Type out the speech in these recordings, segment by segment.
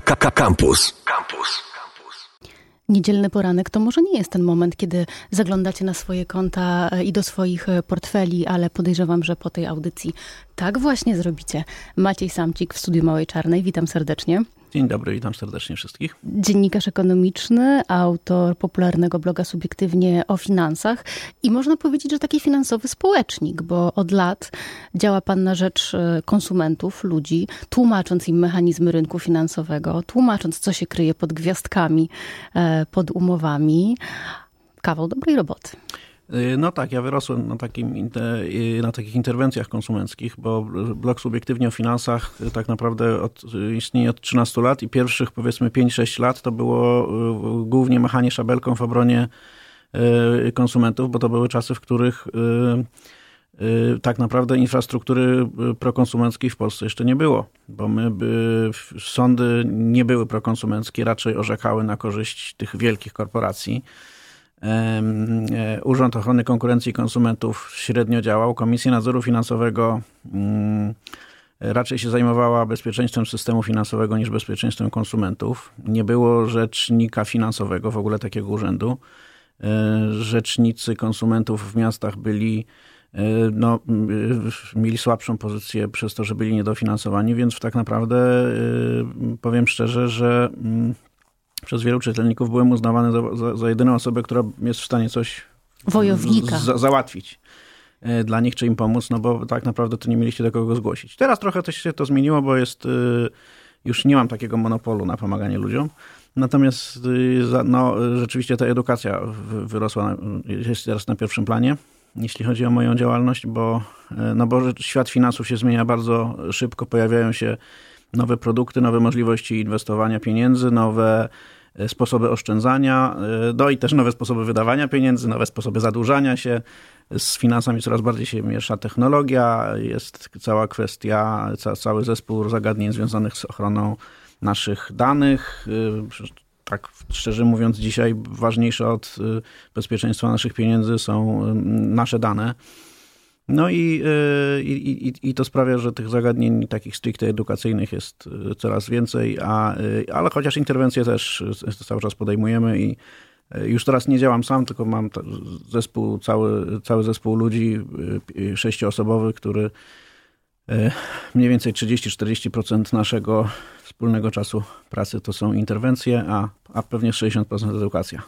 Campus. Campus. Niedzielny poranek to może nie jest ten moment, kiedy zaglądacie na swoje konta e, i do swoich e, portfeli, ale podejrzewam, że po tej audycji tak właśnie zrobicie. Maciej Samcik w studiu Małej Czarnej, witam serdecznie. Dzień dobry, witam serdecznie wszystkich. Dziennikarz ekonomiczny, autor popularnego bloga Subiektywnie o finansach i można powiedzieć, że taki finansowy społecznik, bo od lat działa pan na rzecz e, konsumentów, ludzi, tłumacząc im mechanizmy rynku finansowego, tłumacząc, co się kryje pod gwiazdkami, e, pod umowami. Kawał dobrej roboty. Y, no tak, ja wyrosłem na, takim, y, na takich interwencjach konsumenckich, bo blog subiektywnie o finansach y, tak naprawdę od, istnieje od 13 lat i pierwszych powiedzmy 5-6 lat to było głównie machanie szabelką w obronie konsumentów, bo to były czasy, w których tak naprawdę infrastruktury prokonsumenckiej w Polsce jeszcze nie było, bo my sądy nie były prokonsumenckie, raczej orzekały na korzyść tych wielkich korporacji. E, Urząd Ochrony Konkurencji i Konsumentów średnio działał. Komisja Nadzoru Finansowego mm, raczej się zajmowała bezpieczeństwem systemu finansowego niż bezpieczeństwem konsumentów. Nie było rzecznika finansowego, w ogóle takiego urzędu. E, rzecznicy konsumentów w miastach byli e, no, mieli słabszą pozycję przez to, że byli niedofinansowani, więc tak naprawdę powiem szczerze, że mm, przez wielu czytelników byłem uznawany za, za, za jedyną osobę, która jest w stanie coś Wojownika. Z, załatwić e, dla nich, czy im pomóc, no bo tak naprawdę to nie mieliście do kogo zgłosić. Teraz trochę to się to zmieniło, bo jest, e, już nie mam takiego monopolu na pomaganie ludziom. Natomiast e, no, rzeczywiście ta edukacja wyrosła, jest teraz na pierwszym planie, jeśli chodzi o moją działalność, bo, no bo świat finansów się zmienia bardzo szybko, pojawiają się nowe produkty, nowe możliwości inwestowania pieniędzy, nowe sposoby oszczędzania, e, no i też nowe sposoby wydawania pieniędzy, nowe sposoby zadłużania się. Z finansami coraz bardziej się miesza technologia, jest cała kwestia, ca, cały zespół zagadnień związanych z ochroną naszych danych. E, tak szczerze mówiąc, dzisiaj ważniejsze od bezpieczeństwa naszych pieniędzy są nasze dane. No i, y, i, i, i, to sprawia, że tych zagadnień takich stricte edukacyjnych jest y, coraz więcej, a, y, ale chociaż interwencje też cały czas podejmujemy i już teraz nie działam sam, tylko mam zespół, cały, cały zespół ludzi sześcioosobowy, który mniej więcej 30-40% naszego wspólnego czasu pracy to są interwencje, a, a pewnie 60% edukacja.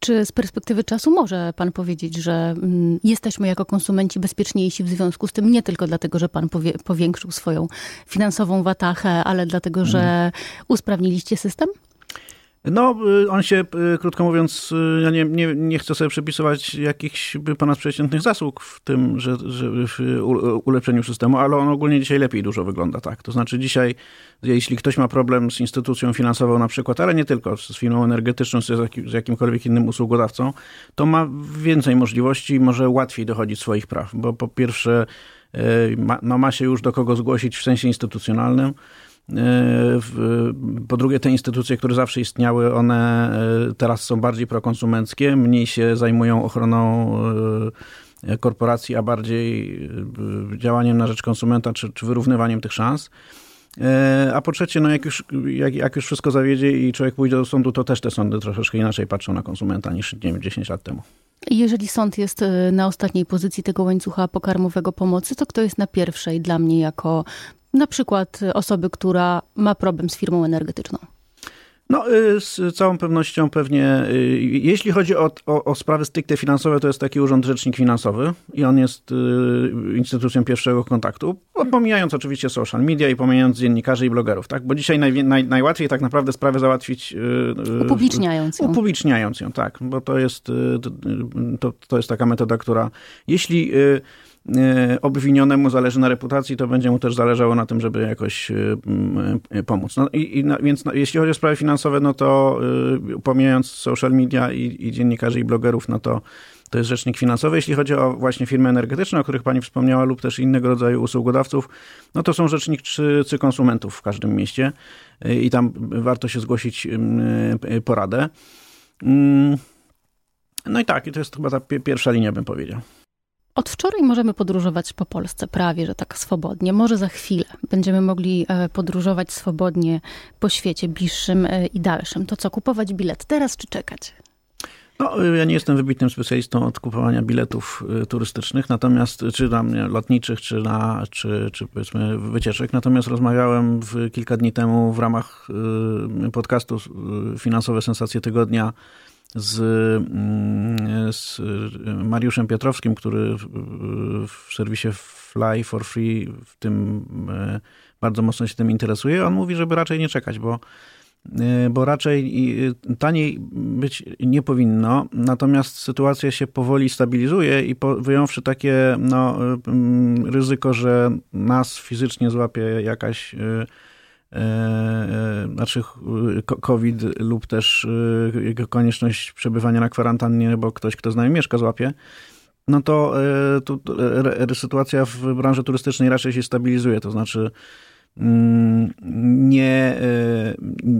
Czy z perspektywy czasu może pan powiedzieć, że mm, jesteśmy jako konsumenci bezpieczniejsi w związku z tym, nie tylko dlatego, że pan powie, powiększył swoją finansową watachę, ale dlatego, że mhm. usprawniliście system? No, y, on się, y, krótko mówiąc, y, ja nie, nie, nie chcę sobie przypisywać jakichś ponadprzeciętnych zasług w tym, że, że w ulepszeniu systemu, ale on ogólnie dzisiaj lepiej dużo wygląda, tak. To znaczy dzisiaj, jeśli ktoś ma problem z instytucją finansową na przykład, ale nie tylko, z firmą energetyczną, z, jakim, z jakimkolwiek innym usługodawcą, to ma więcej możliwości i może łatwiej dochodzić swoich praw, bo po pierwsze ma, no ma się już do kogo zgłosić w sensie instytucjonalnym, po drugie, te instytucje, które zawsze istniały, one e, teraz są bardziej prokonsumenckie, mniej się zajmują ochroną e, korporacji, a bardziej działaniem na rzecz konsumenta czy, czy wyrównywaniem tych szans. A po trzecie, no jak, już, jak, jak już wszystko zawiedzie i człowiek pójdzie do sądu, to też te sądy troszeczkę inaczej patrzą na konsumenta niż nie wiem, 10 lat temu. Jeżeli sąd jest na ostatniej pozycji tego łańcucha pokarmowego pomocy, to kto jest na pierwszej dla mnie jako na przykład osoby, która ma problem z firmą energetyczną? No, y, z całą pewnością pewnie, y, jeśli chodzi o, o, o, sprawy stricte finansowe, to jest taki urząd rzecznik finansowy i on jest y, instytucją pierwszego kontaktu, pomijając oczywiście social media i pomijając dziennikarzy i blogerów, tak? Bo dzisiaj naj, naj, najłatwiej tak naprawdę sprawę załatwić... Upubliczniając ją. Upubliczniając ją, tak, bo to jest, to, to jest taka metoda, która jeśli obwinionemu zależy na reputacji, to będzie mu też zależało na tym, żeby jakoś e, e, pomóc. No i, i więc no, jeśli chodzi o sprawy finansowe, no to pomijając social media i, i dziennikarzy i blogerów, no to to jest rzecznik finansowy. Jeśli chodzi o właśnie firmy energetyczne, o których pani wspomniała, lub też innego rodzaju usługodawców, no to są rzecznicy konsumentów w każdym mieście i tam warto się zgłosić poradę. Mm. No i tak, i to jest chyba ta pierwsza linia, bym powiedział. Od wczoraj możemy podróżować po Polsce prawie, że tak swobodnie. Może za chwilę będziemy mogli e, podróżować swobodnie po świecie bliższym e, i dalszym. To co, kupować bilet teraz czy czekać? No, ja nie jestem wybitnym specjalistą od kupowania biletów turystycznych, natomiast czy na lotniczych, czy na, czy, czy powiedzmy wycieczek. Natomiast rozmawiałem w, kilka dni temu w ramach podcastu Finansowe Sensacje Tygodnia z, mm, z Mariuszem Piotrowskim, który w serwisie Fly for Free w tym bardzo mocno się tym interesuje. On mówi, żeby raczej nie czekać, bo Y, bo raczej y, taniej być nie powinno, natomiast sytuacja się powoli stabilizuje i wyjąwszy takie no, ryzyko, że nas fizycznie złapie jakaś znaczy COVID lub też konieczność przebywania na kwarantannie, bo ktoś, kto z nami mieszka, złapie, no to, to sytuacja w branży turystycznej raczej się stabilizuje. To znaczy, Mm, nie, e,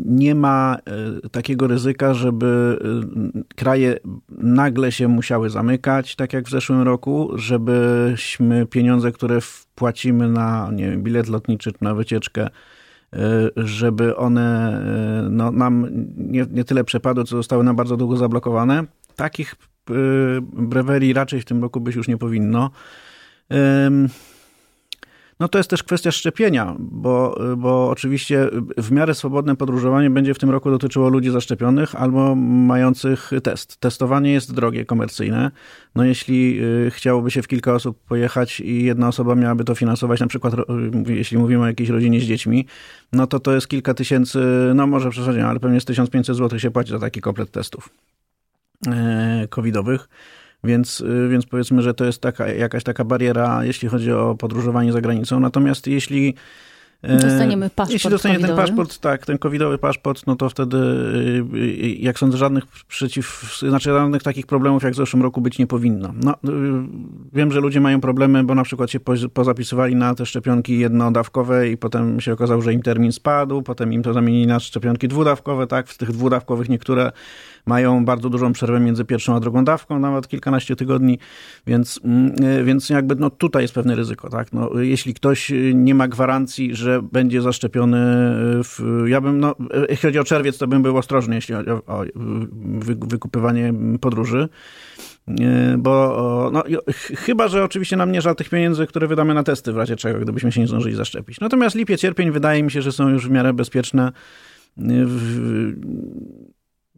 nie ma e, takiego ryzyka, żeby e, kraje nagle się musiały zamykać, tak jak w zeszłym roku, żebyśmy pieniądze, które wpłacimy na nie wiem, bilet lotniczy czy na wycieczkę, żeby one no, nam nie, nie tyle przepadły, co zostały na bardzo długo zablokowane. Takich brewerii raczej w tym roku być już nie powinno. No to jest też kwestia szczepienia, bo, bo oczywiście w miarę swobodne podróżowanie będzie w tym roku dotyczyło ludzi zaszczepionych albo mających test. Testowanie jest drogie, komercyjne. No jeśli y, chciałoby się w kilka osób pojechać i jedna osoba miałaby to finansować, na przykład jeśli mówimy o jakiejś rodzinie z dziećmi, no to to jest kilka tysięcy, no może przesadziłem, ale pewnie z 1500 zł się płaci za taki komplet testów e, covidowych. Więc, y, więc powiedzmy, że to jest taka, jakaś taka bariera, jeśli chodzi o podróżowanie za granicą. Natomiast jeśli e, Dostaniemy paszport Jeśli dostanie ten paszport, tak, ten covidowy paszport, no to wtedy, y, y, jak sądzę, żadnych przeciw, znaczy żadnych takich problemów jak w zeszłym roku być nie powinno. No, wiem, że ludzie mają problemy, bo na przykład się pozapisywali na te szczepionki jednodawkowe i potem się okazało, że im termin spadł, potem im to zamienili na szczepionki dwudawkowe, tak, w tych dwudawkowych niektóre mają bardzo dużą przerwę między pierwszą a drugą dawką, nawet kilkanaście tygodni, więc, mm, e, więc jakby no tutaj jest pewne ryzyko. Tak? No, jeśli ktoś nie ma gwarancji, że będzie zaszczepiony, w, ja bym, no, e, jeśli chodzi o czerwiec, to bym był ostrożny, jeśli chodzi o, o wykupywanie podróży e, bo no, chyba, że oczywiście nam nie żal tych pieniędzy, które wydamy na testy w razie czego, gdybyśmy się nie zdążyli zaszczepić. Natomiast lipiec, sierpień wydaje mi się, że są już w miarę bezpieczne.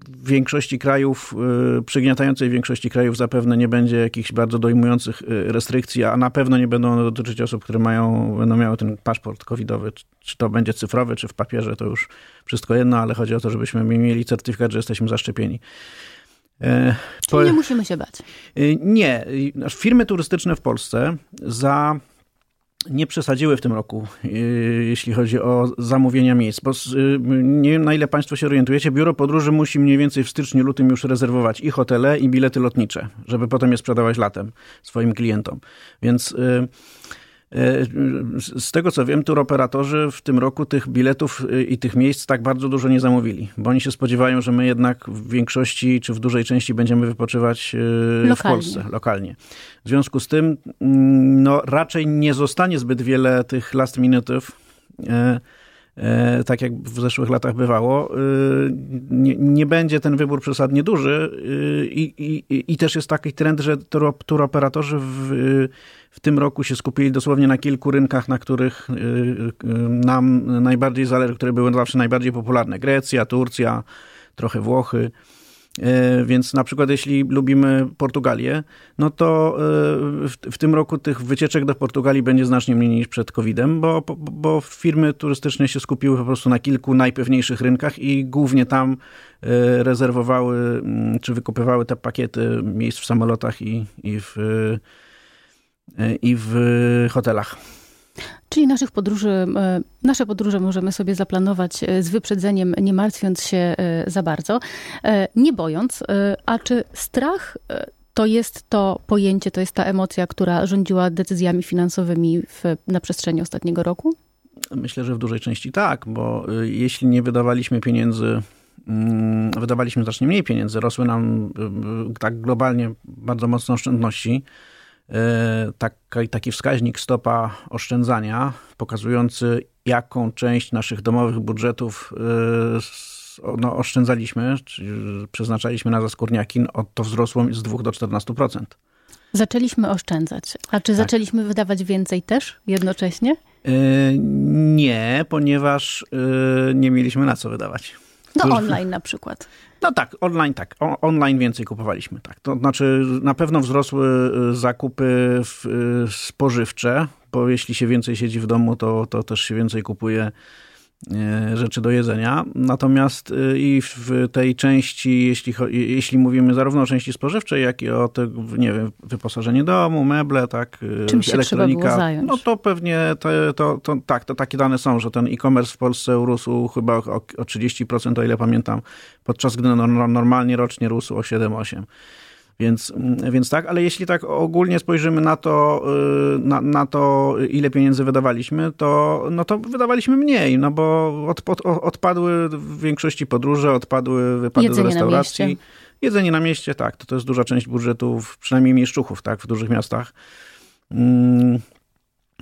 Większości krajów, y, przygniatającej większości krajów zapewne nie będzie jakichś bardzo dojmujących y, restrykcji, a na pewno nie będą one dotyczyć osób, które mają, będą miały ten paszport covidowy. Czy to będzie cyfrowy, czy w papierze, to już wszystko jedno, ale chodzi o to, żebyśmy mieli certyfikat, że jesteśmy zaszczepieni. E, Czyli nie musimy się bać. Y, nie. Firmy turystyczne w Polsce za nie przesadziły w tym roku, y, jeśli chodzi o zamówienia miejsc, bo y, nie wiem na ile Państwo się orientujecie, biuro podróży musi mniej więcej w styczniu, lutym już rezerwować i hotele, i bilety lotnicze, żeby potem je sprzedawać latem swoim klientom. Więc y, E, z tego co wiem, turoperatorzy w tym roku tych biletów e, i tych miejsc tak bardzo dużo nie zamówili, bo oni się spodziewają, że my jednak w większości czy w dużej części będziemy wypoczywać lokalnie. w Polsce, lokalnie. W związku z tym mm, no, raczej nie zostanie zbyt wiele tych last minutów e, E, tak jak w zeszłych latach bywało, e, nie, nie będzie ten wybór przesadnie duży e, i, i, i też jest taki trend, że turoperatorzy w, w tym roku się skupili dosłownie na kilku rynkach, na których nam najbardziej zależy, które były zawsze najbardziej popularne. Grecja, Turcja, trochę Włochy. Więc na przykład jeśli lubimy Portugalię, no to w, w, tym roku tych wycieczek do Portugalii będzie znacznie mniej niż przed COVID-em, bo, bo firmy turystyczne się skupiły po prostu na kilku najpewniejszych rynkach i głównie tam rezerwowały mm, czy wykupywały te pakiety miejsc w samolotach i, i, w, i w hotelach. Czyli naszych podróży, e, nasze podróże możemy sobie zaplanować e, z wyprzedzeniem, nie martwiąc się e, za bardzo, nie bojąc. A czy strach to jest to pojęcie, to jest ta emocja, która rządziła decyzjami finansowymi w, na przestrzeni ostatniego roku? Myślę, że w dużej części tak, bo jeśli nie wydawaliśmy pieniędzy, mm, wydawaliśmy znacznie mniej pieniędzy, rosły nam tak globalnie bardzo mocno oszczędności, taki, taki wskaźnik stopa oszczędzania, pokazujący jaką część naszych domowych budżetów no, oszczędzaliśmy, czyli przeznaczaliśmy na zaskórniaki, to wzrosło z 2 do 14%. Zaczęliśmy oszczędzać. A czy tak. zaczęliśmy wydawać więcej też jednocześnie? Yy, nie, ponieważ yy, nie mieliśmy na co wydawać. No online na przykład. No tak, online tak. O, online więcej kupowaliśmy, tak. To znaczy na pewno wzrosły y, zakupy w, y, spożywcze, bo jeśli się więcej siedzi w domu, to, to też się więcej kupuje rzeczy do jedzenia. Natomiast e, i w tej części, jeśli, jeśli mówimy zarówno o części spożywczej, jak i o te, nie wiem, wyposażenie domu, meble, tak, e, Czym się elektronika, zająć? no to pewnie to, to, to, tak, to takie dane są, że ten e-commerce w Polsce urósł chyba o, o 30%, o ile pamiętam, podczas gdy normalnie rocznie rósł o 7-8%. Więc, więc tak, ale jeśli tak ogólnie spojrzymy na to, y, na, na to, ile pieniędzy wydawaliśmy, to, no to wydawaliśmy mniej, no bo od, od, odpadły w większości podróże, odpadły wypady Jedzenie do restauracji. Jedzenie na mieście, tak, to, to jest duża część budżetów, przynajmniej mieszczuchów, tak, w dużych miastach.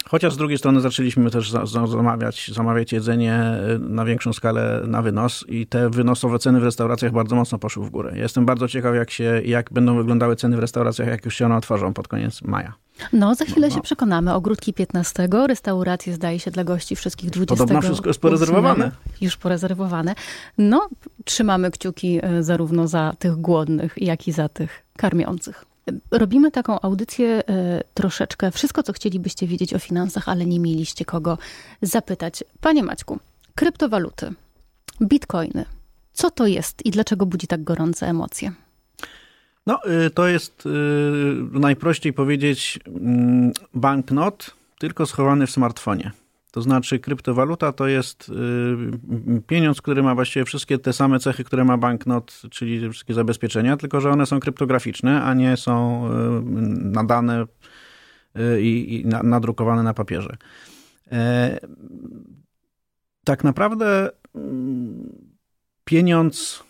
Chociaż z drugiej strony zaczęliśmy też zamawiać, zamawiać jedzenie y, na większą skalę na wynos i te wynosowe ceny w restauracjach bardzo mocno poszły w górę. Jestem bardzo ciekaw, jak, się, jak będą wyglądały ceny w restauracjach, jak już się one otworzą pod koniec maja. No, za chwilę no, no. się przekonamy. Ogródki 15, restauracje zdaje się dla gości wszystkich 20. Podobno wszystko jest porezerwowane. Już porezerwowane. No, trzymamy kciuki y, zarówno za tych głodnych, jak i za tych karmiących. Robimy taką audycję e, troszeczkę, wszystko co chcielibyście wiedzieć o finansach, ale nie mieliście kogo zapytać. Panie Maćku, kryptowaluty, bitcoiny, co to jest i dlaczego budzi tak gorące emocje? No, y, to jest y, najprościej powiedzieć mm, banknot, tylko schowany w smartfonie. To znaczy, kryptowaluta to jest y, pieniądz, który ma właściwie wszystkie te same cechy, które ma banknot, czyli wszystkie zabezpieczenia, tylko że one są kryptograficzne, a nie są y, nadane y, i nadrukowane na papierze. E, tak naprawdę mm, pieniądz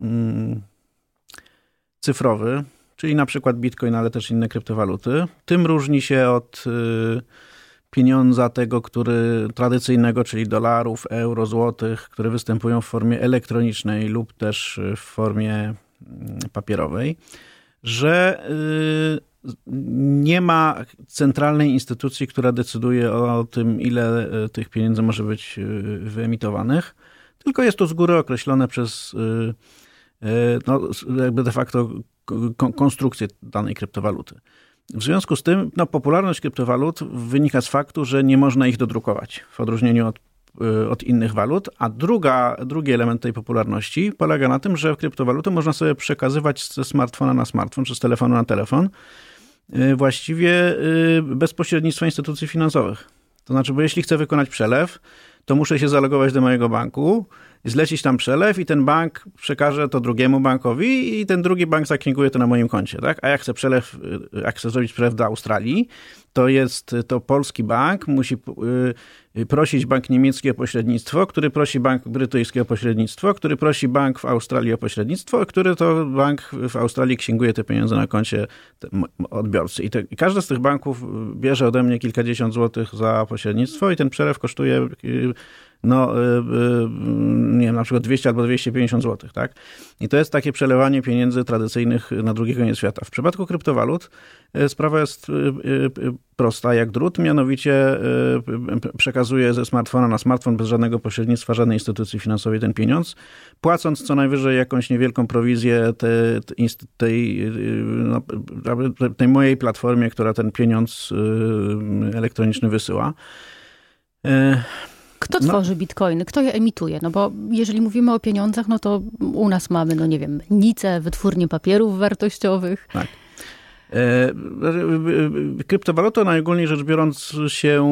mm, cyfrowy, czyli na przykład bitcoin, ale też inne kryptowaluty, tym różni się od pieniądza tego, który tradycyjnego, czyli dolarów, euro, złotych, które występują w formie elektronicznej lub też w formie mm, papierowej, że y, nie ma centralnej instytucji, która decyduje o tym, ile y, tych pieniędzy może być y, wyemitowanych, tylko jest to z góry określone przez no, jakby de facto konstrukcję danej kryptowaluty. W związku z tym no, popularność kryptowalut wynika z faktu, że nie można ich dodrukować w odróżnieniu od, y, od innych walut, a druga, drugi element tej popularności polega na tym, że kryptowaluty można sobie przekazywać ze smartfona na smartfon czy z telefonu na telefon y, właściwie y, bez pośrednictwa instytucji finansowych. To znaczy, bo jeśli chcę wykonać przelew, to muszę się zalogować do mojego banku, zlecić tam przelew i ten bank przekaże to drugiemu bankowi i ten drugi bank zaksięguje to na moim koncie, tak? A jak chcę przelew, jak chcę zrobić przelew do Australii, to jest to polski bank, musi y, prosić bank niemiecki o pośrednictwo, który prosi bank brytyjski o pośrednictwo, który prosi bank w Australii o pośrednictwo, który to bank w Australii księguje te pieniądze na koncie odbiorcy. I, te, I każdy z tych banków bierze ode mnie kilkadziesiąt złotych za pośrednictwo i ten przelew kosztuje y, no, y, y, nie wiem, na przykład 200 albo 250 zł, tak? I to jest takie przelewanie pieniędzy tradycyjnych na drugi koniec świata. W przypadku kryptowalut y, sprawa jest prosta jak drut, mianowicie przekazuje ze smartfona na smartfon bez żadnego pośrednictwa żadnej instytucji finansowej ten pieniądz, płacąc co najwyżej jakąś niewielką prowizję tej, tej, no, tej mojej platformie, która ten pieniądz elektroniczny wysyła. Kto no. tworzy no. bitcoiny? Kto je emituje? No bo jeżeli mówimy o pieniądzach, no to u nas mamy, no nie wiem, nice, wytwórnie papierów wartościowych. Tak. E, kryptowaluta najogólniej rzecz biorąc się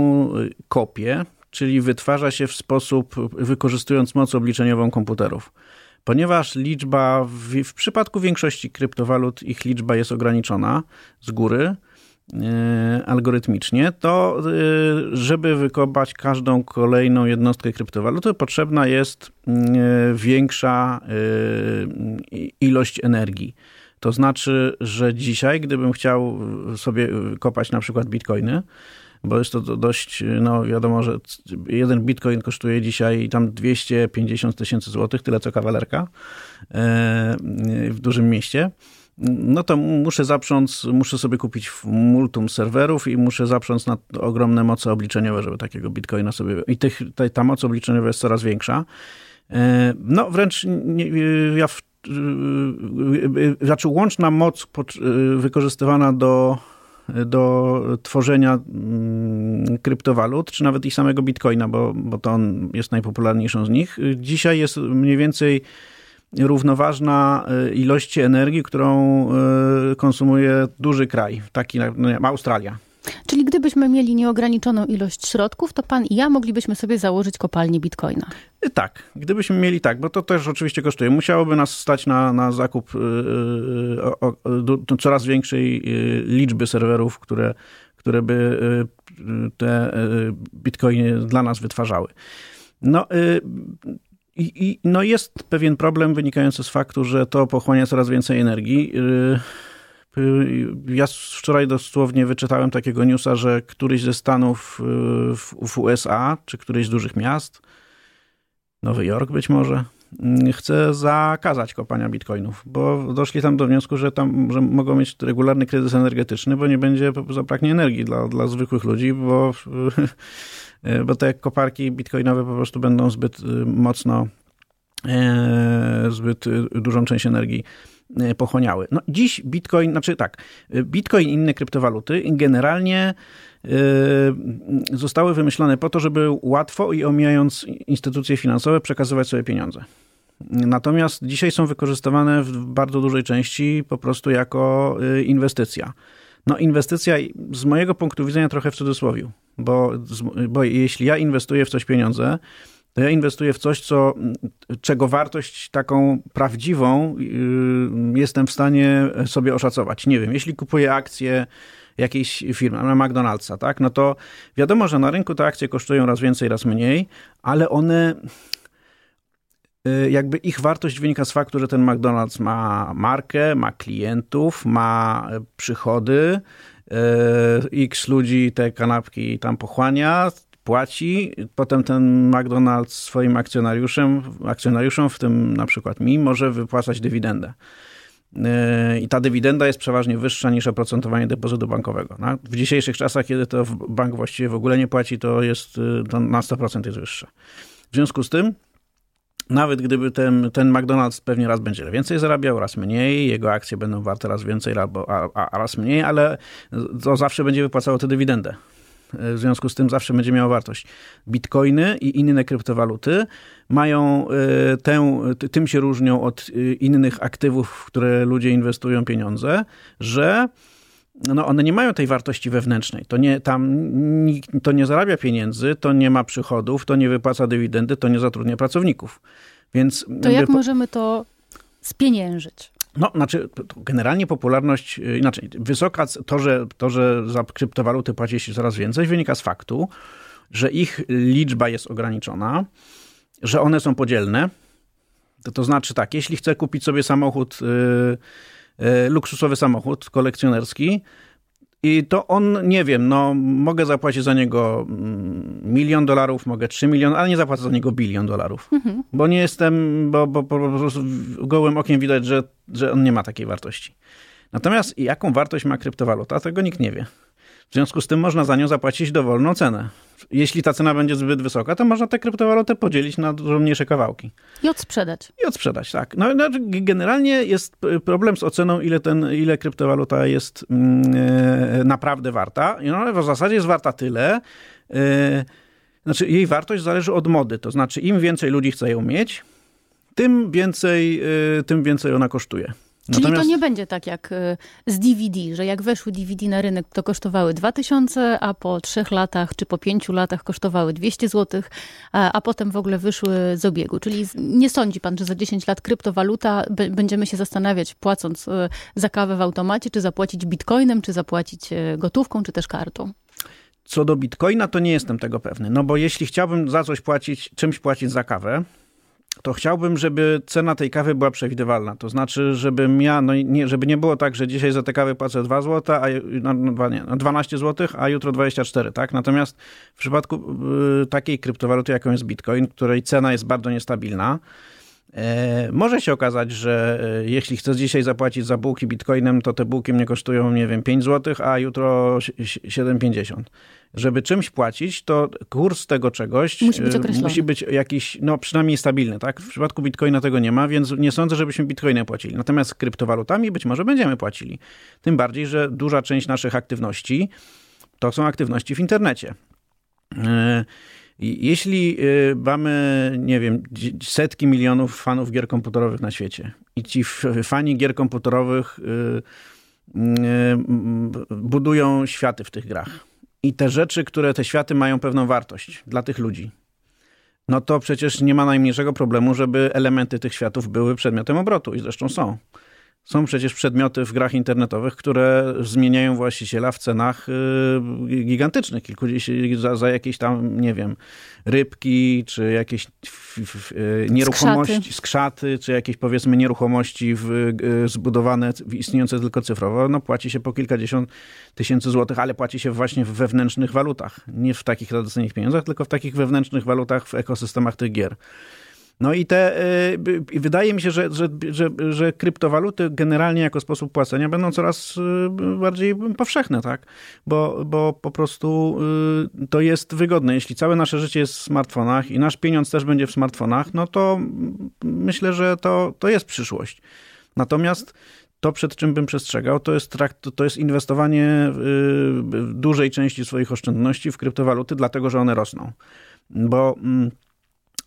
kopie, czyli wytwarza się w sposób, wykorzystując moc obliczeniową komputerów. Ponieważ liczba, w, w przypadku większości kryptowalut, ich liczba jest ograniczona z góry, E, algorytmicznie, to e, żeby wykopać każdą kolejną jednostkę kryptowaluty, potrzebna jest e, większa ilość energii. To znaczy, że dzisiaj, gdybym chciał sobie kopać na przykład bitcoiny, bo jest to dość, no wiadomo, że jeden bitcoin kosztuje dzisiaj tam 250 tysięcy złotych, tyle co kawalerka e, w dużym mieście no to muszę zaprząc, muszę sobie kupić multum serwerów i muszę zaprząc na ogromne moce obliczeniowe, żeby takiego bitcoina sobie... I tych, ta moc obliczeniowa jest coraz większa. E, no wręcz nie, ja w, znaczy łączna moc wykorzystywana do, do tworzenia mm, kryptowalut, czy nawet i samego bitcoina, bo, bo to on jest najpopularniejszą z nich. Dzisiaj jest mniej więcej równoważna y, ilości energii, którą y, konsumuje duży kraj, taki jak no Australia. Czyli gdybyśmy mieli nieograniczoną ilość środków, to pan i ja moglibyśmy sobie założyć kopalnię bitcoina. Y, tak, gdybyśmy mieli tak, bo to też oczywiście kosztuje. Musiałoby nas stać na, na zakup coraz większej liczby serwerów, które, które by te bitcoiny dla nas wytwarzały. No, i, I, no jest pewien problem wynikający z faktu, że to pochłania coraz więcej energii. Y, y, ja wczoraj dosłownie wyczytałem takiego newsa, że któryś ze stanów y, w, w USA, czy któryś z dużych miast, Nowy Jork być może, chce zakazać kopania bitcoinów, bo doszli tam do wniosku, że tam że mogą mieć regularny kryzys energetyczny, bo nie będzie zabraknie energii dla, dla zwykłych ludzi, bo bo te koparki bitcoinowe po prostu będą zbyt y, mocno, e, zbyt dużą część energii e, pochłaniały. No, dziś Bitcoin, znaczy tak, Bitcoin i inne kryptowaluty generalnie zostały wymyślone po to, żeby łatwo i omijając instytucje finansowe przekazywać sobie pieniądze. Natomiast dzisiaj są wykorzystywane w bardzo dużej części po prostu jako inwestycja. No inwestycja z mojego punktu widzenia trochę w cudzysłowie, bo, bo jeśli ja inwestuję w coś pieniądze, to ja inwestuję w coś, co, czego wartość taką prawdziwą yy, jestem w stanie sobie oszacować. Nie wiem, jeśli kupuję akcje jakiejś firmy, na McDonald'sa, tak, no to wiadomo, że na rynku te akcje kosztują raz więcej, raz mniej, ale one Y, jakby ich wartość wynika z faktu, że ten McDonald's ma markę, ma klientów, ma przychody, x ludzi te kanapki tam pochłania, płaci, potem ten McDonald's swoim akcjonariuszem, akcjonariuszom, w tym na przykład mi, może wypłacać dywidendę. I ta dywidenda jest przeważnie wyższa niż oprocentowanie depozytu bankowego. W dzisiejszych czasach, kiedy to bank właściwie w ogóle nie płaci, to jest to na 100% jest wyższe. W związku z tym nawet gdyby ten, ten McDonald's pewnie raz będzie więcej zarabiał, raz mniej, jego akcje będą warte raz więcej, a, a, a raz mniej, ale to zawsze będzie wypłacało tę dywidendę. W związku z tym zawsze będzie miało wartość. Bitcoiny i inne kryptowaluty mają e, tę, tym się różnią od e, innych aktywów, w które ludzie inwestują pieniądze, że no one nie mają tej wartości wewnętrznej. To nie, tam nikt to nie zarabia pieniędzy, to nie ma przychodów, to nie wypłaca dywidendy, to nie zatrudnia pracowników. Więc to jak po... możemy to spieniężyć? No, znaczy, generalnie popularność, y, inaczej, wysoka, to, że, to, że za kryptowaluty płaci się coraz więcej, wynika z faktu, że ich liczba jest ograniczona, że one są podzielne. To, to znaczy tak, jeśli chcę kupić sobie samochód. Yy, luksusowy samochód kolekcjonerski. I to on, nie wiem, no mogę zapłacić za niego mm, milion dolarów, mogę trzy miliony, ale nie zapłacę za niego bilion dolarów. Mhm. Bo nie jestem, bo, bo, bo po prostu gołym okiem widać, że, że on nie ma takiej wartości. Natomiast jaką wartość ma kryptowaluta, tego nikt nie wie. W związku z tym można za nią zapłacić dowolną cenę. Jeśli ta cena będzie zbyt wysoka, to można tę kryptowalutę podzielić na dużo mniejsze kawałki. I odsprzedać. I odsprzedać, tak. No, no generalnie jest problem z oceną, ile, ten, ile kryptowaluta jest e, naprawdę warta. No, ale w zasadzie jest warta tyle. E, znaczy, jej wartość zależy od mody. To znaczy, im więcej ludzi chce ją mieć, tym więcej, e, tym więcej ona kosztuje. Czyli Natomiast... to nie będzie tak jak y, z DVD, że jak weszły DVD na rynek, to kosztowały 2000, a po trzech latach czy po pięciu latach kosztowały 200 zł, a, a potem w ogóle wyszły z obiegu. Czyli nie sądzi pan, że za 10 lat kryptowaluta będziemy się zastanawiać, płacąc y, za kawę w automacie, czy zapłacić bitcoinem, czy zapłacić y, gotówką, czy też kartą? Co do bitcoina, to nie jestem tego pewny. No bo jeśli chciałbym za coś płacić, czymś płacić za kawę, to chciałbym, żeby cena tej kawy była przewidywalna. To znaczy, żebym ja, no nie, żeby nie było tak, że dzisiaj za tę kawę płacę 2 zł, a no, no, nie, no 12 zł, a jutro 24, tak? Natomiast w przypadku y, takiej kryptowaluty, jaką jest Bitcoin, której cena jest bardzo niestabilna, może się okazać, że e, jeśli chcesz dzisiaj zapłacić za bułki bitcoinem, to te bułki mnie kosztują, nie wiem, 5 zł, a jutro 7,50. Żeby czymś płacić, to kurs tego czegoś musi być, e, musi być jakiś, no przynajmniej stabilny, tak? W przypadku bitcoina tego nie ma, więc nie sądzę, żebyśmy bitcoinem płacili. Natomiast z kryptowalutami być może będziemy płacili. Tym bardziej, że duża część naszych aktywności to są aktywności w internecie. Jeśli y, mamy, nie wiem, setki milionów fanów gier komputerowych na świecie i ci fani gier komputerowych y, y, budują światy w tych grach i te rzeczy, które te światy mają pewną wartość dla tych ludzi, no to przecież nie ma najmniejszego problemu, żeby elementy tych światów były przedmiotem obrotu i zresztą są. Są przecież przedmioty w grach internetowych, które zmieniają właściciela w cenach y, gigantycznych. Za, za jakieś tam, nie wiem, rybki, czy jakieś y, nieruchomości, skrzaty. skrzaty, czy jakieś powiedzmy nieruchomości w, y, zbudowane, istniejące tylko cyfrowo, no płaci się po kilkadziesiąt tysięcy złotych, ale płaci się właśnie w wewnętrznych walutach. Nie w takich tradycyjnych pieniądzach, tylko w takich wewnętrznych walutach w ekosystemach tych gier. No i te, y, wydaje mi się, że, że, że, że, kryptowaluty generalnie jako sposób płacenia będą coraz y, bardziej powszechne, tak? Bo, bo po prostu y, to jest wygodne. Jeśli całe nasze życie jest w smartfonach i nasz pieniądz też będzie w smartfonach, no to myślę, że to, to jest przyszłość. Natomiast to, przed czym bym przestrzegał, to jest, trakt, to jest inwestowanie dużej części swoich oszczędności w kryptowaluty, dlatego że one rosną. Bo mm,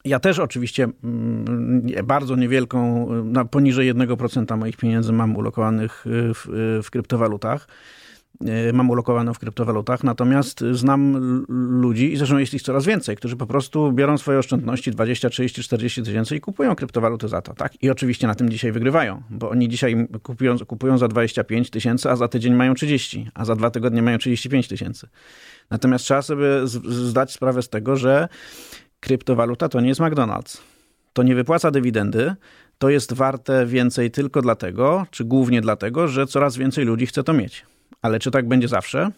ja też oczywiście mm, bardzo niewielką, poniżej 1% moich pieniędzy mam ulokowanych y, w, y, w kryptowalutach y, mam ulokowaną w kryptowalutach, natomiast znam ludzi, i zresztą jest ich coraz więcej, którzy po prostu biorą swoje oszczędności 20, 30, 40 tysięcy i kupują kryptowaluty za to, tak? I oczywiście na tym dzisiaj wygrywają, bo oni dzisiaj kupują, kupują za 25 tysięcy, a za tydzień mają 30, a za dwa tygodnie mają 35 tysięcy. Natomiast trzeba sobie zdać sprawę z tego, że kryptowaluta to nie jest McDonald's. To nie wypłaca dywidendy, to jest warte więcej tylko dlatego, czy głównie dlatego, że coraz więcej ludzi chce to mieć. Ale czy tak będzie zawsze?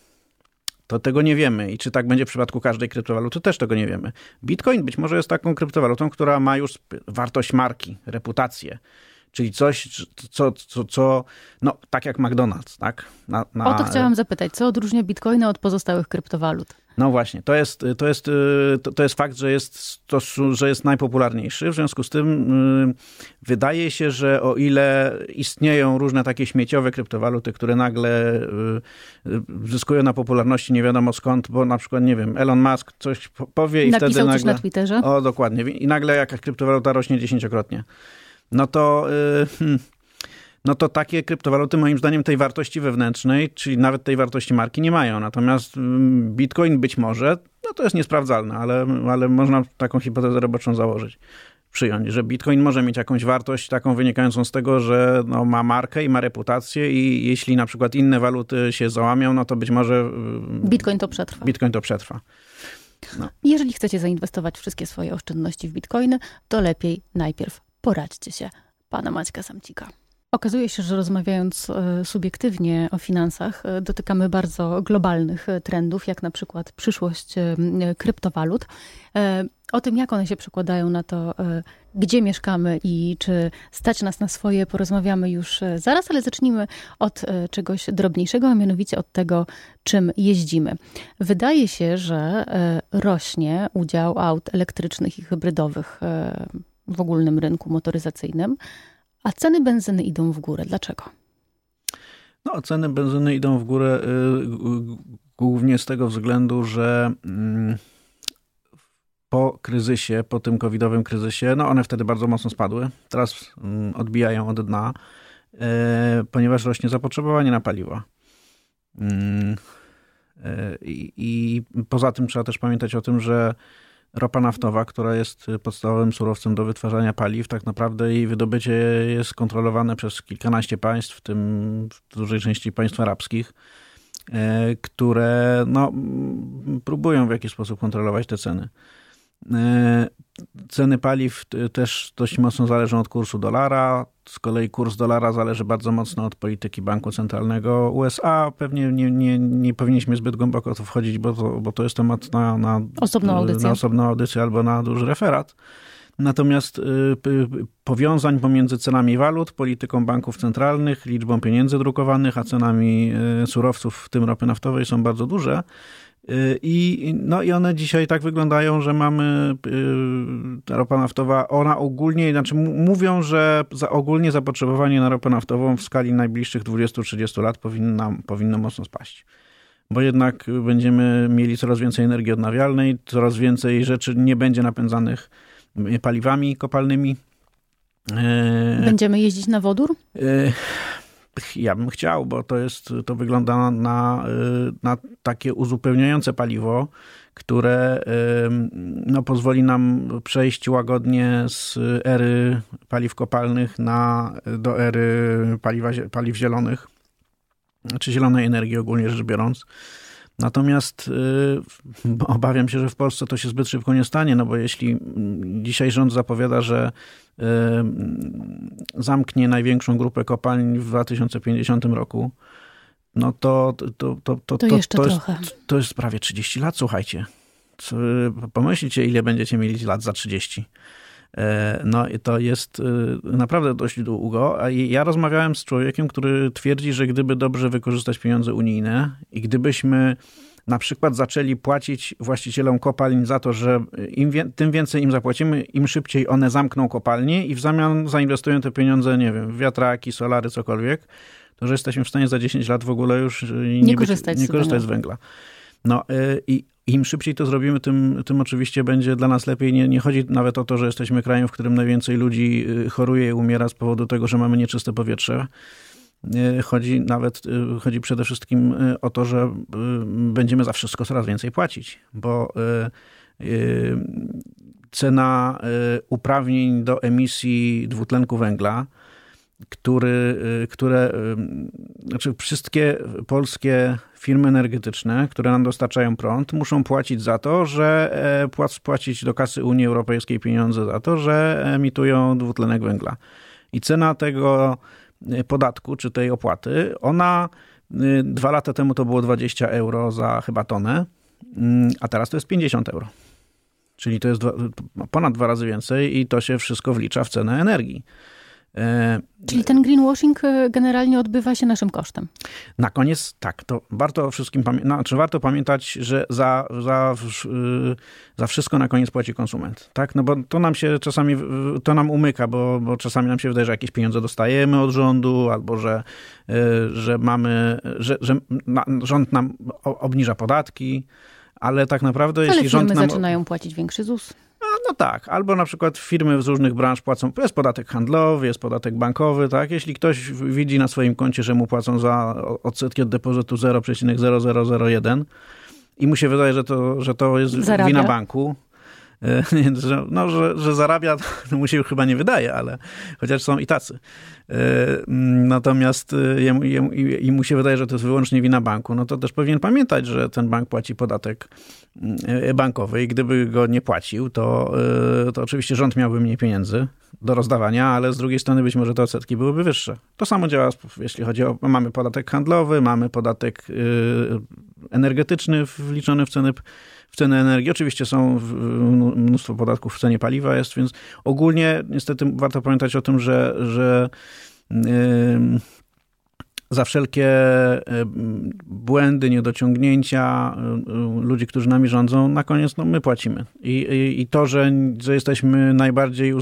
To tego nie wiemy. I czy tak będzie w przypadku każdej kryptowaluty, też tego nie wiemy. Bitcoin być może jest taką kryptowalutą, która ma już wartość marki, reputację. Czyli coś, co, co, co no, tak jak McDonald's, tak? Na, na... O to chciałam zapytać. Co odróżnia bitcoina od pozostałych kryptowalut? No właśnie, to jest, to jest, to, to jest fakt, że jest, to, że jest najpopularniejszy. W związku z tym yy, wydaje się, że o ile istnieją różne takie śmieciowe kryptowaluty, które nagle yy, zyskują na popularności nie wiadomo skąd, bo na przykład, nie wiem, Elon Musk coś powie i Napisał wtedy nagle... coś na Twitterze? O, dokładnie. I nagle jakaś kryptowaluta rośnie dziesięciokrotnie. No to... Yy, hmm no to takie kryptowaluty moim zdaniem tej wartości wewnętrznej, czyli nawet tej wartości marki nie mają. Natomiast mm, Bitcoin być może, no to jest niesprawdzalne, ale, ale można taką hipotezę roboczą założyć przyjąć, że Bitcoin może mieć jakąś wartość taką wynikającą z tego, że no, ma markę i ma reputację i jeśli na przykład inne waluty się załamią, no to być może... Mm, Bitcoin to przetrwa. Bitcoin to przetrwa. No. Jeżeli chcecie zainwestować wszystkie swoje oszczędności w Bitcoiny, to lepiej najpierw poradźcie się pana Maćka Samcika. Okazuje się, że rozmawiając e, subiektywnie o finansach, e, dotykamy bardzo globalnych e, trendów, jak na przykład przyszłość kryptowalut. O tym, jak one się przekładają na to, gdzie mieszkamy i czy stać nas na swoje, porozmawiamy już zaraz, ale zacznijmy od czegoś drobniejszego, a mianowicie od tego, czym jeździmy. Wydaje się, że rośnie udział aut elektrycznych i hybrydowych w ogólnym rynku motoryzacyjnym a ceny benzyny idą w górę. Dlaczego? No, ceny benzyny idą w górę y, głównie z tego względu, że mm, po kryzysie, po tym covidowym kryzysie, no one wtedy bardzo mocno spadły. Teraz mm, odbijają od dna, y, ponieważ rośnie zapotrzebowanie na paliwa. Mm, y, I poza tym trzeba też pamiętać o tym, że ropa naftowa, która jest podstawowym surowcem do wytwarzania paliw, tak naprawdę jej wydobycie jest kontrolowane przez kilkanaście państw, w tym w dużej części państw arabskich, e, które no, próbują w jakiś sposób kontrolować te ceny. Ceny paliw też dość mocno zależą od kursu dolara. Z kolei kurs dolara zależy bardzo mocno od polityki Banku Centralnego USA. Pewnie nie, nie, nie powinniśmy zbyt głęboko to wchodzić, bo to, bo to jest temat na, na, osobną audycję. na osobną audycję albo na duży referat. Natomiast y, powiązań pomiędzy cenami walut, polityką banków centralnych, liczbą pieniędzy drukowanych, a cenami surowców, w tym ropy naftowej, są bardzo duże. Y, I, no i one dzisiaj tak wyglądają, że mamy ropa naftowa, ona ogólnie, znaczy mówią, że za, ogólnie zapotrzebowanie na ropę naftową w skali najbliższych 20-30 lat powinno, powinno mocno spaść. Bo jednak będziemy mieli coraz więcej energii odnawialnej, coraz więcej rzeczy nie będzie napędzanych paliwami kopalnymi. E, Będziemy jeździć na wodór? Ja bym chciał, bo to jest, to wygląda na, na takie uzupełniające paliwo, które no, pozwoli nam przejść łagodnie z ery paliw kopalnych na, do ery paliwa, paliw zielonych, czy zielonej energii ogólnie rzecz biorąc. Natomiast y, obawiam się, że w Polsce to się zbyt szybko nie stanie, no bo jeśli dzisiaj rząd zapowiada, że y, zamknie największą grupę kopalń w 2050 roku, no to to, to, to, to, to, jeszcze to, trochę. Jest, to jest prawie 30 lat, słuchajcie. Pomyślcie, ile będziecie mieli lat za 30. E, no i to jest y, naprawdę dość długo. A ja rozmawiałem z człowiekiem, który twierdzi, że gdyby dobrze wykorzystać pieniądze unijne i gdybyśmy na przykład zaczęli płacić właścicielom kopalń za to, że im wie, tym więcej im zapłacimy, im szybciej one zamkną kopalnie i w zamian zainwestują te pieniądze, nie wiem, w wiatraki, solary, cokolwiek, to że jesteśmy w stanie za 10 lat w ogóle już nie, nie korzystać, być, nie korzystać z węgla. No i im szybciej to zrobimy, tym, tym oczywiście będzie dla nas lepiej. Nie, nie chodzi nawet o to, że jesteśmy krajem, w którym najwięcej ludzi y, choruje i umiera z powodu tego, że mamy nieczyste powietrze. Y, chodzi nawet, chodzi przede wszystkim o to, że będziemy za wszystko coraz więcej płacić, bo cena uprawnień do emisji dwutlenku węgla który, y, które, y, znaczy wszystkie polskie firmy energetyczne, które nam dostarczają prąd, muszą płacić za to, że e, płacić do kasy Unii Europejskiej pieniądze za to, że emitują dwutlenek węgla. I cena tego y, podatku, czy tej opłaty, ona dwa lata temu to było 20 euro za chyba tonę, mm, a teraz to jest 50 euro. Czyli to jest dwa, ponad dwa razy więcej i to się wszystko wlicza w cenę energii. E, Czyli ten greenwashing e, generalnie odbywa się naszym kosztem. Na koniec tak, to warto wszystkim pamiętać, znaczy warto pamiętać, że za, za, y, za wszystko na koniec płaci konsument. Tak? No bo to nam się czasami, to nam umyka, bo, bo czasami nam się wydaje, że jakieś pieniądze dostajemy od rządu, albo że, y, że mamy, że, że rząd nam obniża podatki, ale tak naprawdę ale jeśli rząd nam... zaczynają płacić większy ZUS. No tak, albo na przykład firmy z różnych branż płacą, jest podatek handlowy, jest podatek bankowy, tak? Jeśli ktoś widzi na swoim koncie, że mu płacą za odsetki od depozytu 0,0001 i mu się wydaje, że to, że to jest Zarabia. wina banku, że, no, że, że zarabia, to mu się chyba nie wydaje, ale chociaż są i tacy. E, natomiast e, jemu, jemu, i mu się wydaje, że to jest wyłącznie wina banku, no to też powinien pamiętać, że ten bank płaci podatek e, bankowy i gdyby go nie płacił, to, to oczywiście rząd miałby mniej pieniędzy do rozdawania, ale z drugiej strony być może te odsetki byłyby wyższe. To samo działa, jeśli chodzi o, mamy podatek handlowy, mamy podatek energetyczny wliczony w ceny w cenę energii. Oczywiście są mnóstwo podatków w cenie paliwa jest, więc ogólnie niestety warto pamiętać o tym, że, że za wszelkie błędy, niedociągnięcia ludzi, którzy nami rządzą, na koniec no, my płacimy. I, i, i to, że, że jesteśmy najbardziej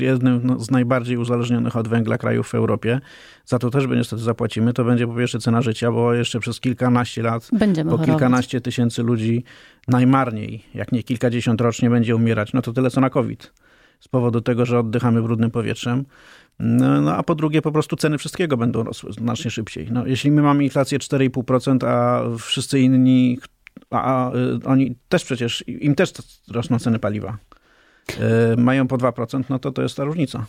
jednym z najbardziej uzależnionych od węgla krajów w Europie, za to też niestety zapłacimy. To będzie po pierwsze cena życia, bo jeszcze przez kilkanaście lat Będziemy po kilkanaście tysięcy ludzi najmarniej, jak nie kilkadziesiąt rocznie będzie umierać. No to tyle co na COVID. Z powodu tego, że oddychamy brudnym powietrzem. No, no, a po drugie, po prostu ceny wszystkiego będą rosły znacznie szybciej. No, jeśli my mamy inflację 4,5%, a wszyscy inni, a, a, oni też przecież, im też rosną ceny paliwa, y, mają po 2%, no to to jest ta różnica.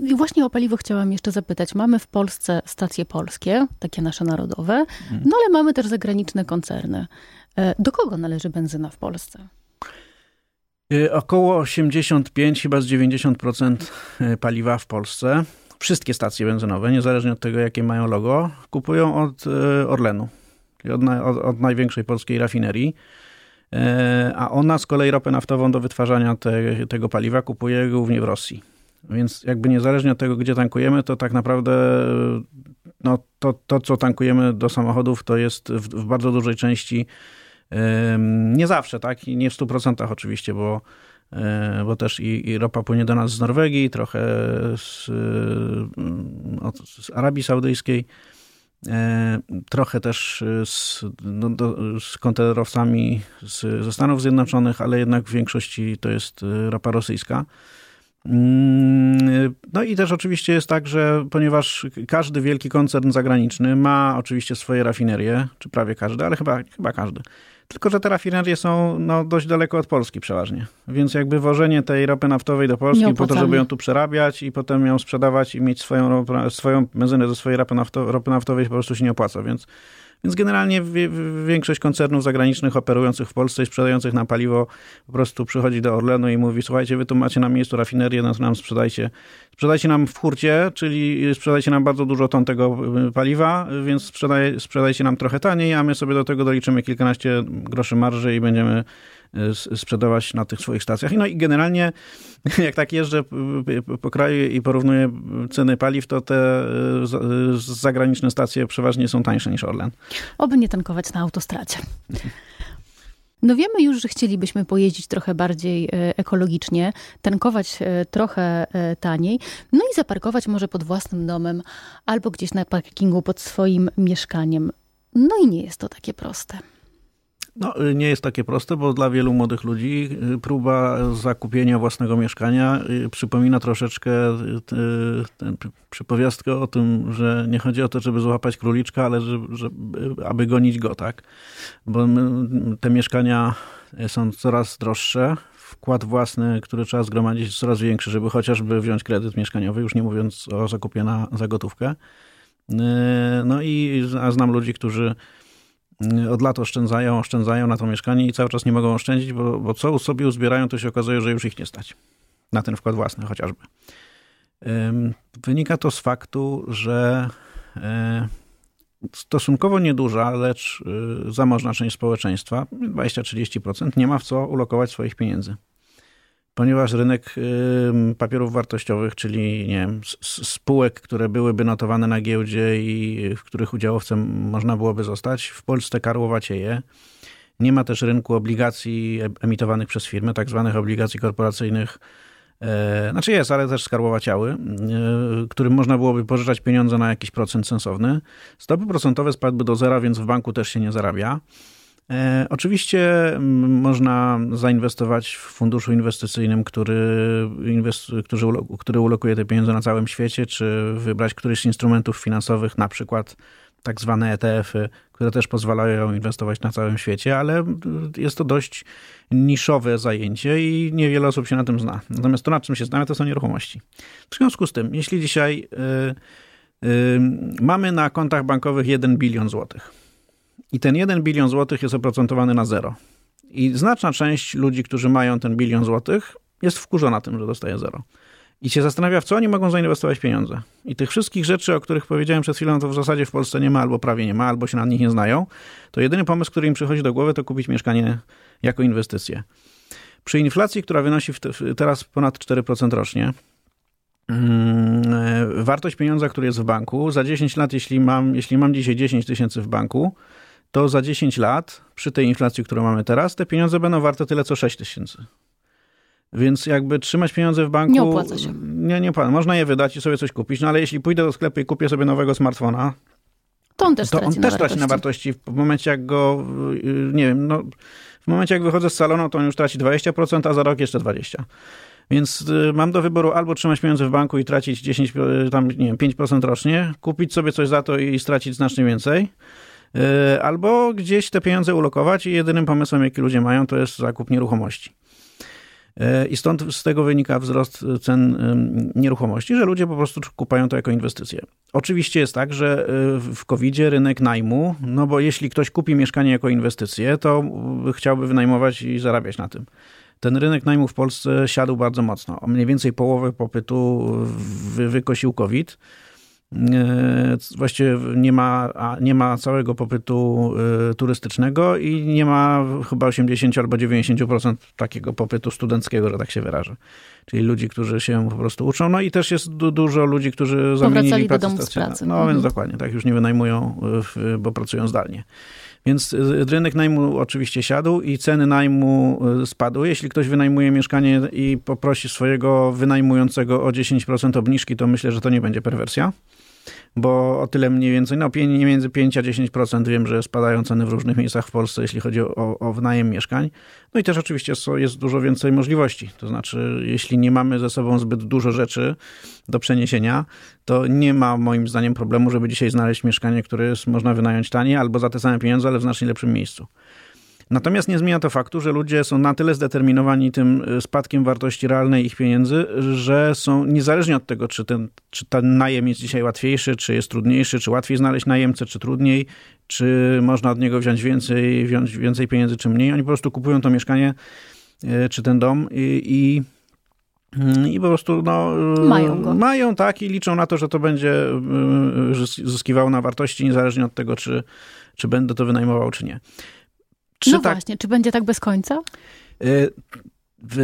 I właśnie o paliwo chciałam jeszcze zapytać. Mamy w Polsce stacje polskie, takie nasze narodowe, mhm. no ale mamy też zagraniczne koncerny. E, do kogo należy benzyna w Polsce? Y, około 85, chyba z 90% y, paliwa w Polsce, wszystkie stacje benzynowe, niezależnie od tego, jakie mają logo, kupują od y, Orlenu, czyli od, od, od największej polskiej rafinerii. A ona z kolei ropę naftową do wytwarzania te, tego paliwa kupuje głównie w Rosji. Więc jakby niezależnie od tego, gdzie tankujemy, to tak naprawdę no, to, to co tankujemy do samochodów, to jest w, w bardzo dużej części nie zawsze, tak? I nie w 100% oczywiście, bo, e, bo też i, i ropa płynie do nas z Norwegii, trochę z, od, z Arabii Saudyjskiej, e, trochę też z, no, do, z kontenerowcami z, ze Stanów Zjednoczonych, ale jednak w większości to jest e, ropa rosyjska. Mm, no i też oczywiście jest tak, że ponieważ każdy wielki koncern zagraniczny ma oczywiście swoje rafinerie, czy prawie każdy, ale chyba, chyba każdy, tylko, że te rafinerie są no, dość daleko od Polski przeważnie. Więc jakby wożenie tej ropy naftowej do Polski po to, żeby ją tu przerabiać i potem ją sprzedawać i mieć swoją, swoją benzynę do swojej ropy, nafto, ropy naftowej po prostu się nie opłaca. Więc więc generalnie większość koncernów zagranicznych operujących w Polsce i sprzedających nam paliwo po prostu przychodzi do Orlenu i mówi, słuchajcie, wy tu macie na miejscu rafinerię, no nam sprzedajcie. Sprzedajcie nam w hurcie, czyli sprzedajcie nam bardzo dużo ton tego y, paliwa, więc sprzedaj, sprzedajcie nam trochę taniej, a my sobie do tego doliczymy kilkanaście groszy marży i będziemy sprzedawać na tych swoich stacjach. No i generalnie, jak tak jeżdżę po kraju i porównuję ceny paliw, to te zagraniczne stacje przeważnie są tańsze niż Orlen. Oby nie tankować na autostradzie. No wiemy już, że chcielibyśmy pojeździć trochę bardziej e, ekologicznie, tankować e, trochę e, taniej, no i zaparkować może pod własnym domem albo gdzieś na parkingu pod swoim mieszkaniem. No i nie jest to takie proste. No, nie jest takie proste, bo dla wielu młodych ludzi y, próba zakupienia własnego mieszkania y, przypomina troszeczkę y, tę przypowiastkę o tym, że nie chodzi o to, żeby złapać króliczka, ale żeby, żeby, aby gonić go, tak? Bo te mieszkania są coraz droższe, wkład własny, który trzeba zgromadzić jest coraz większy, żeby chociażby wziąć kredyt mieszkaniowy, już nie mówiąc o zakupie na, za gotówkę. No i a znam ludzi, którzy Y, od lat oszczędzają, oszczędzają na to mieszkanie i cały czas nie mogą oszczędzić, bo, bo co sobie uzbierają, to się okazuje, że już ich nie stać. Na ten wkład własny chociażby. Wynika to z faktu, że e, stosunkowo nieduża, lecz y, zamożna część społeczeństwa, 20-30%, nie ma w co ulokować swoich pieniędzy ponieważ rynek papierów wartościowych, czyli nie wiem, spółek, które byłyby notowane na giełdzie i w których udziałowcem można byłoby zostać, w Polsce karłowacieje. Nie ma też rynku obligacji emitowanych przez firmy, tak zwanych obligacji korporacyjnych. E, znaczy jest, ale też skarbowaciały, e, którym można byłoby pożyczać pieniądze na jakiś procent sensowny. Stopy procentowe spadły do zera, więc w banku też się nie zarabia. E, oczywiście można zainwestować w funduszu inwestycyjnym, który, który, który ulokuje te pieniądze na całym świecie, czy wybrać któryś z instrumentów finansowych, na przykład tak zwane ETF-y, które też pozwalają inwestować na całym świecie, ale jest to dość niszowe zajęcie i niewiele osób się na tym zna. Natomiast to, na czym się znamy, to są nieruchomości. W związku z tym, jeśli dzisiaj yy, yy, mamy na kontach bankowych 1 bilion złotych, i ten 1 bilion złotych jest oprocentowany na zero. I znaczna część ludzi, którzy mają ten bilion złotych, jest wkurzona tym, że dostaje zero. I się zastanawia, w co oni mogą zainwestować pieniądze. I tych wszystkich rzeczy, o których powiedziałem przed chwilą, to w zasadzie w Polsce nie ma, albo prawie nie ma, albo się na nich nie znają. To jedyny pomysł, który im przychodzi do głowy, to kupić mieszkanie jako inwestycję. Przy inflacji, która wynosi teraz ponad 4% rocznie, mm, e, wartość pieniądza, który jest w banku, za 10 lat, jeśli mam, jeśli mam dzisiaj 10 tysięcy w banku, to za 10 lat, przy tej inflacji, którą mamy teraz, te pieniądze będą warte tyle co 6 tysięcy. Więc jakby trzymać pieniądze w banku. Nie opłaca się. Nie, nie opłaca. Można je wydać i sobie coś kupić, no ale jeśli pójdę do sklepu i kupię sobie nowego smartfona, to on też to traci, on na, też traci na wartości. W momencie jak go, nie wiem, no, w momencie jak wychodzę z salonu, to on już traci 20%, a za rok jeszcze 20%. Więc y, mam do wyboru albo trzymać pieniądze w banku i tracić 10, tam, nie wiem, 5% rocznie, kupić sobie coś za to i stracić znacznie więcej, albo gdzieś te pieniądze ulokować i jedynym pomysłem, jaki ludzie mają, to jest zakup nieruchomości. E, I stąd z tego wynika wzrost cen nieruchomości, że ludzie po prostu kupają to jako inwestycje. Oczywiście jest tak, że e, w covid rynek najmu, no bo jeśli ktoś kupi mieszkanie jako inwestycję, to chciałby wynajmować i zarabiać na tym. ten rynek najmu w Polsce siadł bardzo mocno. Mniej więcej połowę popytu wykosił COVID. E, właściwie nie ma, nie ma całego popytu e, turystycznego i nie ma chyba 80 albo 90% takiego popytu studenckiego, że tak się wyrażę. Czyli ludzi, którzy się po prostu uczą. No i też jest dużo ludzi, którzy zamienili pracę do pracy. No mhm. więc dokładnie, tak już nie wynajmują, bo pracują zdalnie. Więc y, rynek najmu oczywiście siadł i ceny najmu y, spadły. Jeśli ktoś wynajmuje mieszkanie i poprosi swojego wynajmującego o 10% obniżki, to myślę, że to nie będzie perwersja bo o tyle mniej więcej, no między 5 a 10% wiem, że spadają ceny w różnych miejscach w Polsce, jeśli chodzi o, o wynajem mieszkań. No i też oczywiście jest dużo więcej możliwości. To znaczy, jeśli nie mamy ze sobą zbyt dużo rzeczy do przeniesienia, to nie ma moim zdaniem problemu, żeby dzisiaj znaleźć mieszkanie, które jest, można wynająć taniej albo za te same pieniądze, ale w znacznie lepszym miejscu. Natomiast nie zmienia to faktu, że ludzie są na tyle zdeterminowani tym y, spadkiem wartości realnej ich pieniędzy, że są niezależnie od tego, czy ten, czy ten najem jest dzisiaj łatwiejszy, czy jest trudniejszy, czy łatwiej znaleźć najemcę, czy trudniej, czy można od niego wziąć więcej, wziąć więcej pieniędzy, czy mniej. Oni po prostu kupują to mieszkanie, y, czy ten dom i, i i po prostu no, y, mają go. Mają, tak, i liczą na to, że to będzie zyskiwało na wartości, niezależnie od tego, czy, czy będę to wynajmował, czy nie. Czy no tak, właśnie, czy będzie tak bez końca? Y,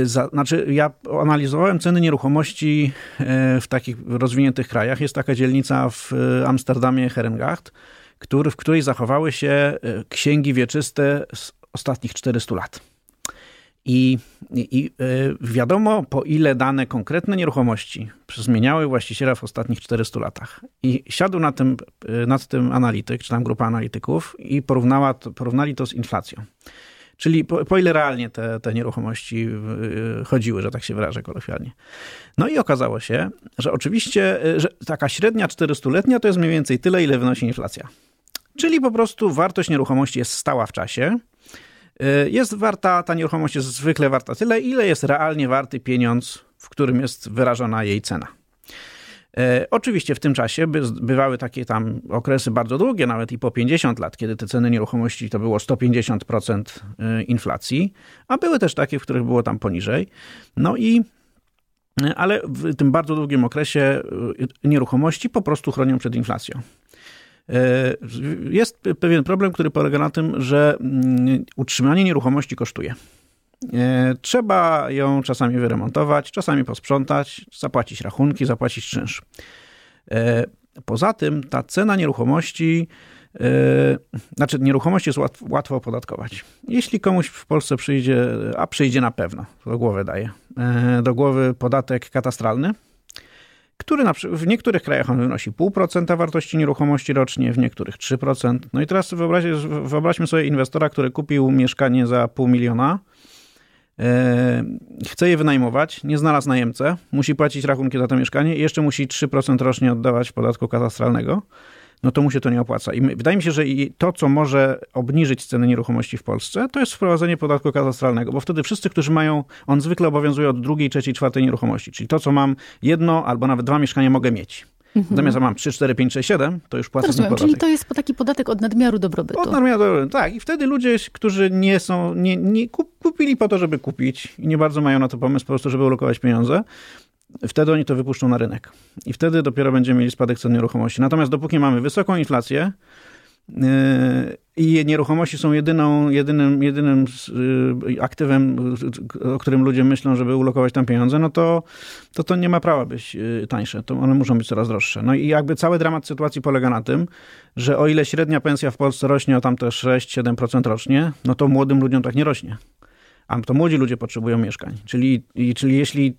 za, znaczy, ja analizowałem ceny nieruchomości y, w takich rozwiniętych krajach. Jest taka dzielnica w y, Amsterdamie, Herengacht, który, w której zachowały się księgi wieczyste z ostatnich 400 lat. I, I, wiadomo, po ile dane konkretne nieruchomości zmieniały właściciela w ostatnich 400 latach. I siadł nad tym, nad tym analityk, czy tam grupa analityków i porównała, porównali to z inflacją. Czyli po, po, ile realnie te, te nieruchomości chodziły, że tak się wyrażę kolokwialnie. No i okazało się, że oczywiście że taka średnia 400-letnia to jest mniej więcej tyle, ile wynosi inflacja. Czyli po prostu wartość nieruchomości jest stała w czasie, jest warta, ta nieruchomość jest zwykle warta tyle, ile jest realnie warty pieniądz, w którym jest wyrażona jej cena. Y, oczywiście w tym czasie bywały takie tam okresy bardzo długie, nawet i po 50 lat, kiedy te ceny nieruchomości to było 150% y, inflacji, a były też takie, w których było tam poniżej. No i ale w tym bardzo długim okresie nieruchomości po prostu chronią przed inflacją. E, jest pewien problem, który polega na tym, że mm, utrzymanie nieruchomości kosztuje. E, trzeba ją czasami wyremontować, czasami posprzątać, zapłacić rachunki, zapłacić czynsz. E, poza tym ta cena nieruchomości, znaczy nieruchomość jest łatwo opodatkować. Jeśli komuś w Polsce przyjdzie, a przyjdzie na pewno, do głowy daje, do głowy podatek katastralny, który na w niektórych krajach on wynosi 0,5% wartości nieruchomości rocznie, w niektórych 3%. No i teraz wyobraźmy sobie inwestora, który kupił mieszkanie za pół miliona, e, chce je wynajmować, nie znalazł najemcę, musi płacić rachunki za to mieszkanie i jeszcze musi 3% rocznie oddawać podatku katastralnego no to mu się to nie opłaca. I wydaje mi się, że to, co może obniżyć ceny nieruchomości w Polsce, to jest wprowadzenie podatku katastralnego, bo wtedy wszyscy, którzy mają, on zwykle obowiązuje od drugiej, trzeciej, czwartej nieruchomości, czyli to, co mam jedno albo nawet dwa mieszkania mogę mieć. Mhm. Natomiast jak mam 3, 4, 5, 6, 7, to już płacę Rozumiem, podatek. Czyli to jest taki podatek od nadmiaru dobrobytu. Od nadmiaru dobrobytu, tak. I wtedy ludzie, którzy nie są, nie, nie kupili po to, żeby kupić i nie bardzo mają na to pomysł po prostu, żeby ulokować pieniądze, wtedy oni to wypuszczą na rynek. I wtedy dopiero będziemy mieli spadek cen nieruchomości. Natomiast dopóki mamy wysoką inflację yy, i nieruchomości są jedyną, jedynym, jedynym yy, aktywem, o którym ludzie myślą, żeby ulokować tam pieniądze, no to to, to nie ma prawa być yy, tańsze. To one muszą być coraz droższe. No i jakby cały dramat sytuacji polega na tym, że o ile średnia pensja w Polsce rośnie o tam te 6-7% rocznie, no to młodym ludziom tak nie rośnie a to młodzi ludzie potrzebują mieszkań. Czyli, i, czyli jeśli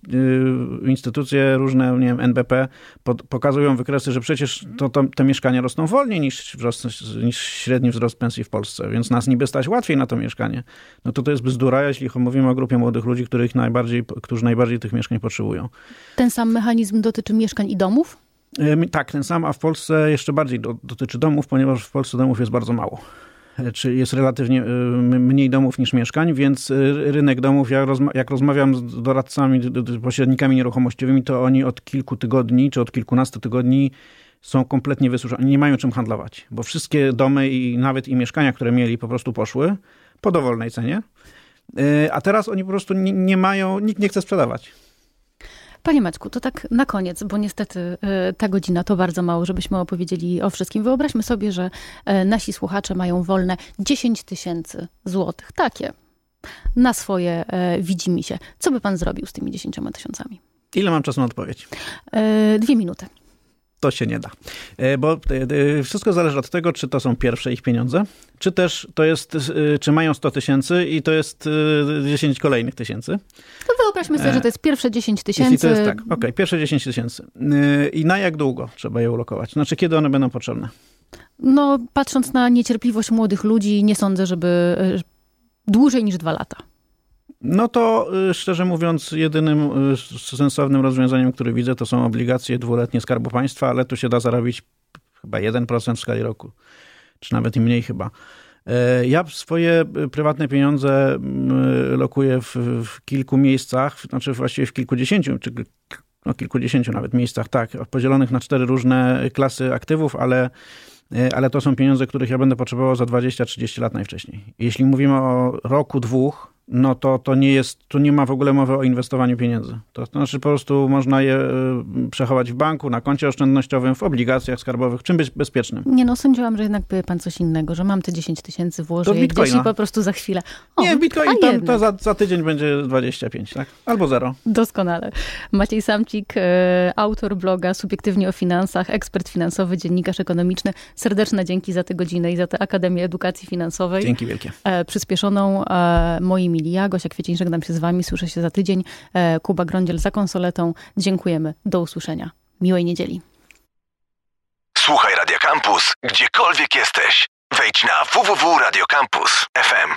y, instytucje różne, nie wiem, NBP pod, pokazują wykresy, że przecież to, to, te mieszkania rosną wolniej niż, wzrost, niż średni wzrost pensji w Polsce, więc nas niby stać łatwiej na to mieszkanie, no to to jest bzdura, jeśli mówimy o grupie młodych ludzi, których najbardziej, którzy najbardziej tych mieszkań potrzebują. Ten sam mechanizm dotyczy mieszkań i domów? Tak, ten sam, a w Polsce jeszcze bardziej do, dotyczy domów, ponieważ w Polsce domów jest bardzo mało czy jest relatywnie y, mniej domów niż mieszkań, więc y, rynek domów, rozma jak rozmawiam z doradcami, pośrednikami nieruchomościowymi, to oni od kilku tygodni, czy od kilkunastu tygodni są kompletnie wysuszeni, nie mają czym handlować, bo wszystkie domy i nawet i mieszkania, które mieli, po prostu poszły po dowolnej cenie. A teraz oni po prostu nie, nie mają, nikt nie chce sprzedawać. Panie Maćku, to tak na koniec, bo niestety ta godzina to bardzo mało, żebyśmy opowiedzieli o wszystkim. Wyobraźmy sobie, że nasi słuchacze mają wolne 10 tysięcy złotych. Takie. Na swoje widzimisię. Co by pan zrobił z tymi 10 tysiącami? Ile mam czasu na odpowiedź? Dwie minuty to się nie da. E, bo e, e, wszystko zależy od tego, czy to są pierwsze ich pieniądze, czy też to jest, czy mają 100 tysięcy i to jest 10 kolejnych tysięcy. To wyobraźmy sobie, że to jest pierwsze 10 tysięcy. Jeśli to jest tak, okej, okay, pierwsze 10 tysięcy. I na jak długo trzeba je ulokować? Znaczy, kiedy one będą potrzebne? No, patrząc na niecierpliwość młodych ludzi, nie sądzę, żeby dłużej niż dwa lata. No to y, szczerze mówiąc, jedynym y, sensownym rozwiązaniem, które widzę, to są obligacje dwuletnie Skarbu Państwa, ale tu się da zarobić chyba 1% w skali roku, czy nawet i mniej chyba. E, ja swoje y, prywatne pieniądze lokuję w, w kilku miejscach, znaczy właściwie w kilkudziesięciu, czy no kilkudziesięciu nawet miejscach, tak, podzielonych na cztery różne klasy aktywów, ale ale to są pieniądze, których ja będę potrzebował za 20-30 lat najwcześniej. Jeśli mówimy o roku, dwóch, no to, to nie jest, tu nie ma w ogóle mowy o inwestowaniu pieniędzy. To znaczy po prostu można je y, przechować w banku, na koncie oszczędnościowym, w obligacjach skarbowych, czym być bezpiecznym. Nie no, sądziłam, że jednak powie pan coś innego, że mam te 10 tysięcy, włożę je gdzieś i po prostu za chwilę. O, nie, Bitcoin tam, to za, za, tydzień będzie 25, tak? Albo zero. Doskonale. Maciej Samcik, e, autor bloga Subiektywnie o finansach, ekspert finansowy, dziennikarz ekonomiczny. Serdeczne dzięki za tę godzinę i za tę Akademię Edukacji Finansowej. Dzięki wielkie. E, przyspieszoną e, ja, Gosia Kwiecień, żegnam się z wami, słyszę się za tydzień. E, Kuba Grądziel za konsoletą. Dziękujemy, do usłyszenia. Miłej niedzieli. Słuchaj Radio Campus, gdziekolwiek jesteś. Wejdź na www.radiocampus.fm.